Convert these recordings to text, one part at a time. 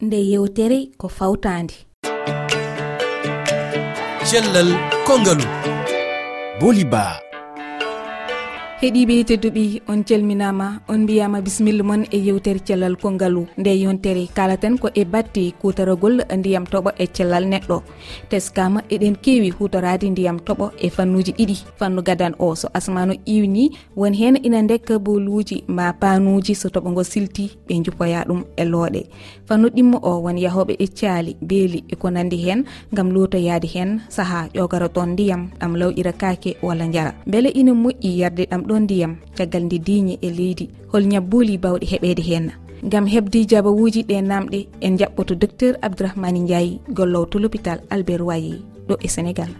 nde yewtere ko fawtande cellal kongalu. Boliba. heeɗiɓe hettoduɓe on calminama on mbiyama bisimilla moon e yewtere cellal kongalu nde yontere kalaten ko e batte kutorogol ndiyam toɓo e cellal neɗɗo. Teskama eɗen kewi hutorade ndiyam toɓo e fannuji ɗiɗi. Fannu gadan o so asmano iwni won hen ina dekka boluji ma panuji so toɓo ngo silti ɓe jupoya ɗum e looɗe. Fannu ɗimmo o won yahoɓe e caali beeli e ko nandi hen gam lotoyade hen saaha ƴogara ton ndiyam ɗam lawƴira kake walla jara beele ina moƴƴi yarde ɗam ɗo ndiyam caggal ndi diñe e leydi hol ñabbuli bawɗi heɓede hen. Gam hebdi jabawuji ɗe namɗe en jaɓɓoto docteur abdourahmani ndiayi gollowo to l'hôpital albert royer ɗo e sénégal.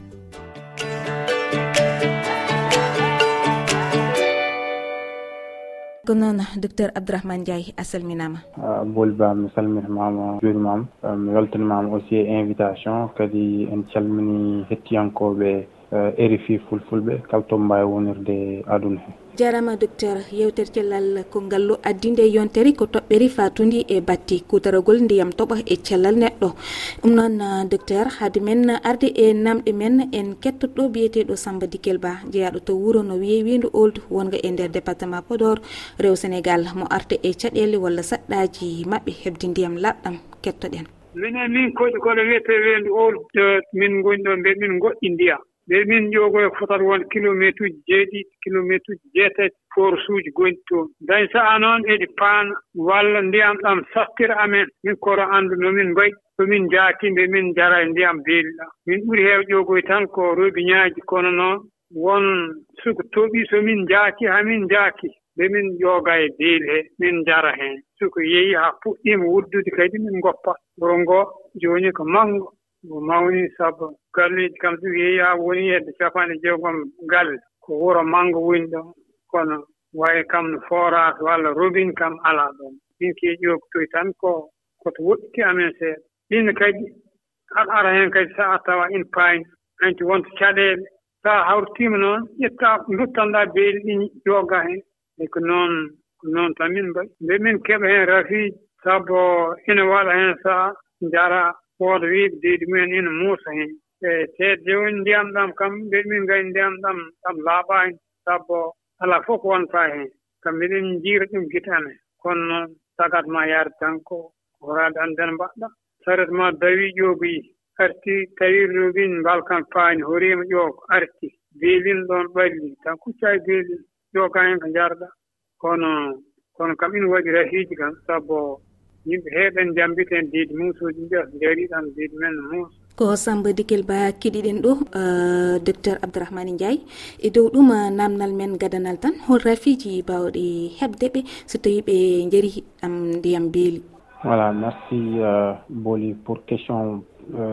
Ko noon docteur abdourahmane ndiaye a salminama. Booli ba mi salminimama juurimama mi weltanimama aussi e invitation. Kadi en calmini hettiyankoɓe Eh, rfi fulfulɓe kala toon mbawi wonirde aduna he. Jarama docteur yewtere cellal ko ngallu addinde yontere ko toɓɓeri fatude e batti kutaragol ndiyam toɓo e cellal neɗɗo. Ɗum noon eh, docteur haade men arde e namɗe men en kettoɗo biyeteɗo samba dikel ba jeeyaɗo to wuuro no wiye windu old wonga e nder département podor. Rew sénégal mo arta e caɗele walla saɗɗaji mabɓe hebde ndiyam laɓɗam kettoɗen. Minen min koɗi koɗo wiyete wendu old eh, min goni ɗo mbe min goɗɗi ndiyam ɓe min ƴogoye fotata won kilométre uji jeeɗiɗi kilométre uji jeetati force uji goni toon. Dañ sahaa noon eɗi paana walla ndiyam ɗam saftira amen min koro anndu no min mbayi somin jaakimɓe min njara e ndiyam beeli ɗam. Min ɓuri heew ƴoogoy tan ko robiŋaaji kono noon won suko toɓii somin jaaki hamin njaaki ɓe min ƴooga e beeli hee min njara heen. Suko yehi haa puɗɗiima wuddude kadi min ngoppa. Wuro ngoo jooni ko mawngo mo mawni sabu galleeji kam so wiyii haa woni hedde capanɗe jeegom galle ko wuro manngo woni ɗon kono wayi kam no forage walla robine kam alaa ɗon. Min ke ƴoogtoy tan ko koto woɗɗiti amen seeɗa ɗinne kadi aɗa ara heen kadi so a tawa ina paayni anti wonto caɗeele. So a hawrtiima noon ƴettaa duttanɗaa beeli ɗi joogaa heen. E ko noon ko noon tan min mbaɗi nde min keɓa heen rafiiji sabu ina waɗa heen so a njara woto wiiɓe deydi mumen ina muusa heen e te jooni ndiyam ɗam kam mbiɗa min gay ndiyam ɗam ɗam laaɓaani sabu alaa fof ko wontaa heen kam mbiɗen njiira ɗum gite amen kono noon sagat ma yaade tan ko horaade anndene mbaɗɗa. Sarat ma dawii ƴoogoyi arti tawii nogin mbalkan paani horiima ƴoogo arti beelin ɗoon ɓalli tan kuccaa beelin ƴoogaa heen ko njarɗaa kono kono kam ina waɗi rafiiji kam sabu yimɓe heeɗen jambiten diidi muusuji mbiya so jaariɗan diidi men no muusa ko samba dikel ba kiɗiɗen ɗo euh, docteur abdourahmani ndiaye. E dow ɗum euh, namdal men gadanal tan hol rafiji bawɗe heɓde ɓe so tawi ɓe jari ɗam ndiyam beeli. Voilà merci euh, booli pour question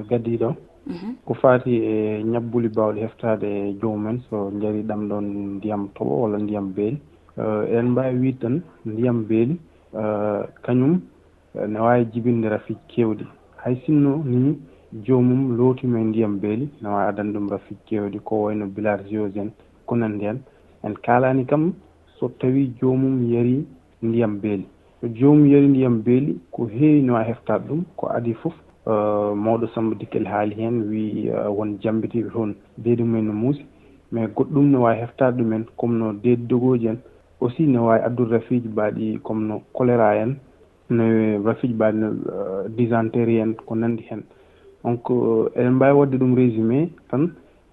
gadiɗo. Mhm. Ko faati e ñabbuli bawɗi heftade joomumen so jari ɗam ɗon ndiyam toɓo walla ndiyam beeli. Eɗen mbawi wiide tan ndiyam beeli. Kañum ne wawi jibinde rafiji kewɗi hay sinno ni joomum lootuma e ndiyam beeli ne wawi adana ɗum rafiji kewɗi ko wayno bilharziose en ko nandi hen en kalani kam so tawi joomum yaari ndiyam beeli. So joomum yaari ndiyam beeli ko heewi no wawi heftade ɗum ko adi foof uh, mawɗo samba dikkel haali hen wi uh, won jambitiɓe toon deedi mumen no muusi. Mais goɗɗum ne wawi heftade ɗumen comme no deedi dogoji en. Aussi ne wawi addude rafiji mbaɗi comme no choléra en. no wafiji mbaɗi no euh, dysentérie en ko nandi hen. Donc euh, eɗen mbawi wadde ɗum résumé tan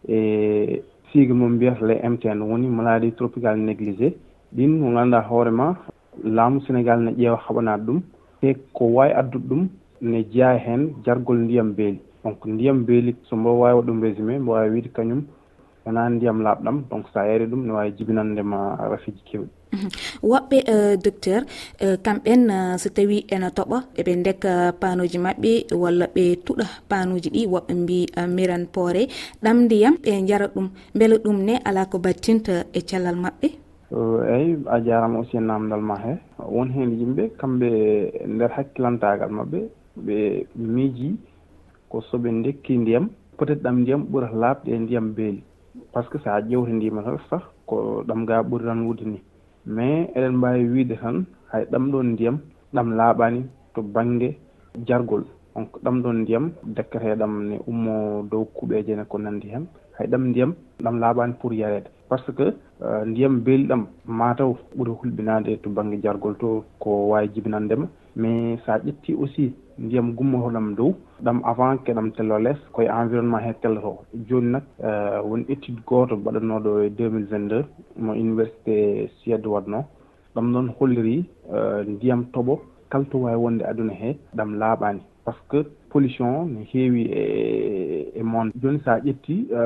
e sigle mum mbiyata les MTN woni maladie tropical tropicale néglisé ɗin mo ganduɗa hoorema laamu Sénégal ne ƴeewa haɓanade ɗum. Te ko wawi addude ɗum ne jeeya hen jargol ndiyam beeli. Donc ndiyam beeli so mbo wawi waɗ ɗum résumé mbo wawi wiide kañum wona ndiyam laaɓɗam donc sa yari ɗum ne wawi jibinandema rafiji kewɗi. Mhm. Woɓɓe euh, docteur euh, kamɓen euh, so tawi ene toɓa eɓe deka panuji maɓɓe walla ɓe tuɗa panuji ɗi woɓɓe mbi miran poore ɗam ndiyam ɓe jara ɗum beele ɗum ne ala ko battinta e cellal maɓɓe? Eyyi a jarama aussi e namdal ma he. Won hen yimɓe kamɓe nder hakkillantagal mabɓe ɓe miiji ko soɓe dekki ndiyam peut être ɗam ndiyam ɓurata laaɓde e ndiyam beeli. par ce que :fra sa ƴewtindima tan sah ko ɗam ga tan rammude ni. Mais eɗen mbawi wiide tan hay ɗam ɗon ndiyam ɗam laaɓani to banggue jargol. Donc ko ɗam ɗon ndiyam dakketeɗam ne ummo dow kuuɓeje ne ko nandi hen. Hay ɗam ndiyam ɗam laaɓani pour yarede par ce que euh, ndiyam beeliɗam mataw ɓuuri hulɓinade to banggue jargol to ko wawi jibinandema mais sa ƴetti aussi ndiyam gummotoɗam dow. Ɗam avant :fra keɗam tello less koye environnement he telloto. Joni nak e, woni étude goto mbaɗanoɗo e 2022 mo université :fra waɗno ɗam ɗum noon holliri e, ndiyam tooɓo kala to wawi wonde aduna he ɗam laaɓani. Par ce que pollution ne heewi e e monde. Joni sa ƴetti e,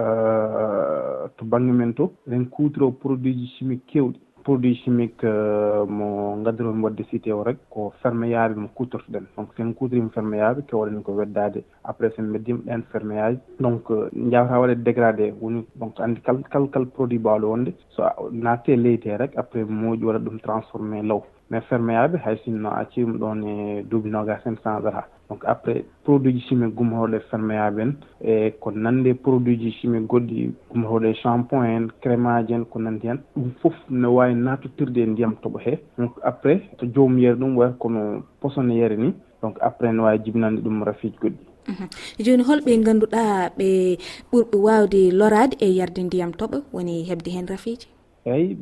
to banggue men to eɗen kutoro produit ji chimique kewɗi. produit chimique euh, mo gaddiromi wadde cité o rek ko fermeyaaɓe mo kutortoɗen donc sen kutorima fermeyaaɓe kewɗen ko weddade après sen beddima ɗen fermeyaji donc euh, jawata waɗede dégradé woni donc andi kal kal kal produit mbawɗo wonde. So naati e leydi he rek après mooƴu waɗat ɗum transformé law. mais fermeyaɓe hay sinno a ciima ɗon e duuɓi nogas en change ata donc après produit ji chimique gummatoɗo fermeyaɓe en e ko nande produit ji chimique goɗɗi gummatoɗo e en créme en ko nandi hen ɗum foof ne wawi natotirde e ndiyam tooɓo he donc après so joomum yeri ɗum wayata kono posone yere ni donc après ne wawi jibinande ɗum rafiji goɗɗi. Mhm. Joni holɓe ganduɗa ɓe ɓurɓe wawde lorade e yarde ndiyam tooɓo woni hebde hen rafiji? Eyyi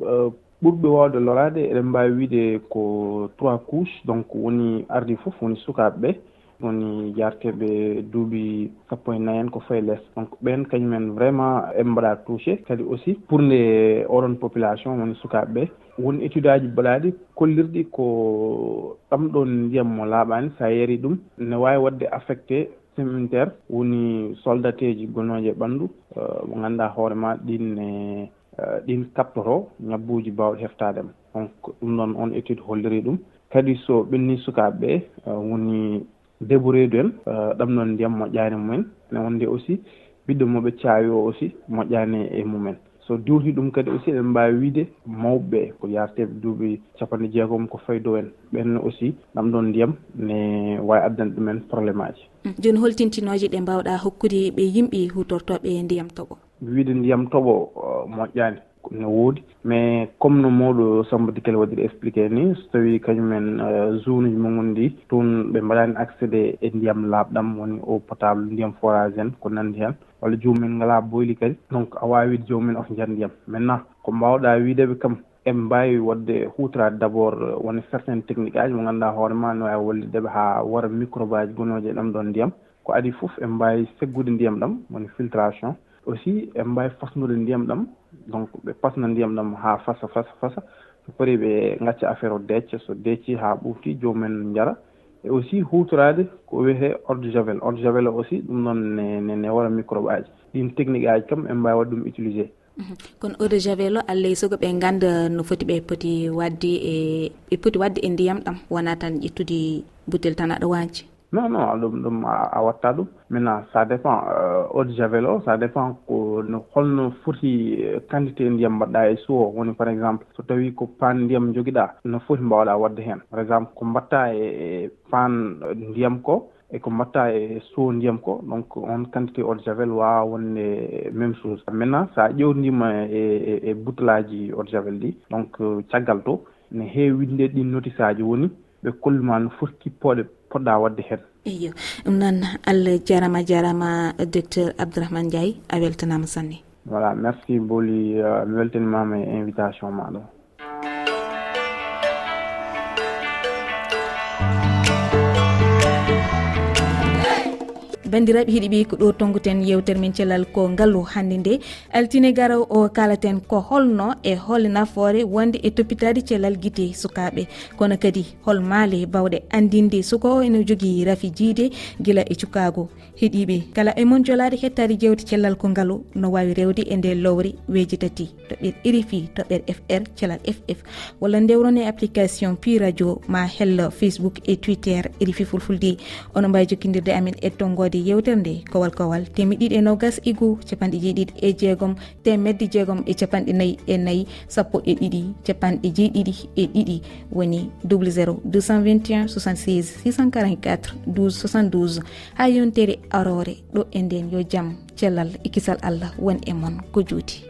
ɓurɓe wawde lorade eɗen mbawi wiide ko trois couche donc woni ardi foof woni sukaɓe ɓe woni jarteɓe duuɓi sappo e nayi en ko fayi less. Donc ɓen kañumen vraiment eɓe mbaɗa touché kadi aussi pour nde oɗon population woni sukaɓe ɓe woni étude aji mbaɗaɗi kollirɗi ko ɗamɗon ndiyam mo laaɓani sa yari ɗum. Ne wawi wadde affecté systéme woni soldateji gonoje e ɓandu mo ganduɗa hoorema ɗin ne Eh, ɗin kaptoto ngabbuji bawɗi heftadema donc ɗum noon on étude holliri ɗum. Kadi so ɓenni sukaɓeɓe eh, woni deboreedu en eh, ɗam noon ndiyam moƴƴaani mumen. Ne wonde aussi ɓiɗɗo moɓe caawi o aussi moƴƴaani e mumen. So diwti ɗum kadi aussi eɗen mbawi wiide mawɓe ko yarteɓe duuɓi capanɗe jeegom ko fayi dow en. Ɓenne aussi ɗam ɗon ndiyam ne wawi addana ɗumen probléme aji mm, joni holtintinoje ɗe mbawɗa hokkude ɓe yimɓe hutortoɓe ndiyam toɓo. wiide ndiyam toɓo uh, moƴƴani no woodi. Mais comme no mawɗo samba dikel waɗiri expliqué ni so tawi kañumen uh, zone uji mumen ndi toon ɓe mbaɗani accédé e ndiyam laaɓɗam woni eau potable ndiyam forage en ko nandi hen walla jomumen ngala boyli kadi. Donc a wawi wiide jomumen of jan ndiyam. Maintenant ko mbawɗa wiideɓe kam eɓe mbawi wadde hutorade d' abord uh, woni certain technique aji mo ganduɗa hoorema no wawi wallideɓe ha wara microbe aji gonoji e ɗam ɗon ndiyam. Ko adi foof eɓe mbawi seggude ndiyam ɗam woni filtration. aussi eɓe mbawi fasnude ndiyam ɗam. Donc ɓe pasna ndiyam ɗam ha fasa fasa fasa. So pari ɓe gacca affaire o decca so decci ha ɓuufti jomumen jara e aussi hutorade ko wiyete eau de javel. Eau de javel o aussi ɗum noon ne ne wara microbe aji ɗin technique aji kam en mbawi wadde ɗum utilisé mhm. kono eau de javel o allay sogo ɓe ganda no foti ɓe poti wadde e ɓe poti wadde e ndiyam ɗam wona tan ƴettude butel tan aɗa wanci non non ɗum ɗum a watta ɗum. Maintenant ça dépend euh, eau de javel o ça dépend ko no holno foti euh, quantité ndiyam mbaɗɗa e suo woni par exemple so tawi ko pan ndiyam joguiɗa no foti mbawɗa wadde hen. Par exemple ko mbatta e, e pan ndiyam ko eko mbatta e suo ndiyam ko donc on quantité eau de javel wawa wonde même chose. Maintenant sa ƴewdima e e, e buutelaji eau de javel ɗi donc euh, caggal to ne heewi winde ɗin notice aji woni ɓe kolluma no foti kippoɗe poɗɗa wadde hen. Eyo ɗum noon allah jarama jarama docteur abdourahmane diaye a weltanama sanne. Voilà merci mboli euh, mi weltanimama e invitation maɗo bandiraɓe heeɗiɓe ko ɗo tonguten yewtere men cellal ko ngaalu hannde nde. Altine garaw o kalaten ko holno e hol nafoore wonde e toppitade cellal guite sukaɓe kono kadi hol maale bawɗe andinde suka o ene jogui rafi jiide guila e cukago heeɗiɓe kala e mon jolade hettade jewte cellal ko ngaalu no wawi rewde e nde lowre weji tati. Toɓɓere irifi toɓɓere fr cellal ff walla ndewrone e application pi radio ma hello facebook e twitter irifi fulfulde. Ono mbawi jokkidirde amin e tonggode yewtere nde kowal kowal temi ɗiɗi e nogas igu capanɗe jeeɗiɗi e jeegom temedde jeegom e capanɗe nayyi e nayyi sappo e ɗiɗi capanɗe jeeɗiɗi e ɗiɗi. Woni 00221 76 644 12 72 ha yontere arore ɗo e nden yo jaam cellal e kisal allah won e moon ko juuti.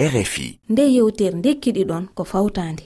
Rfi nde yewtere nde kiɗi ɗon ko fawtande.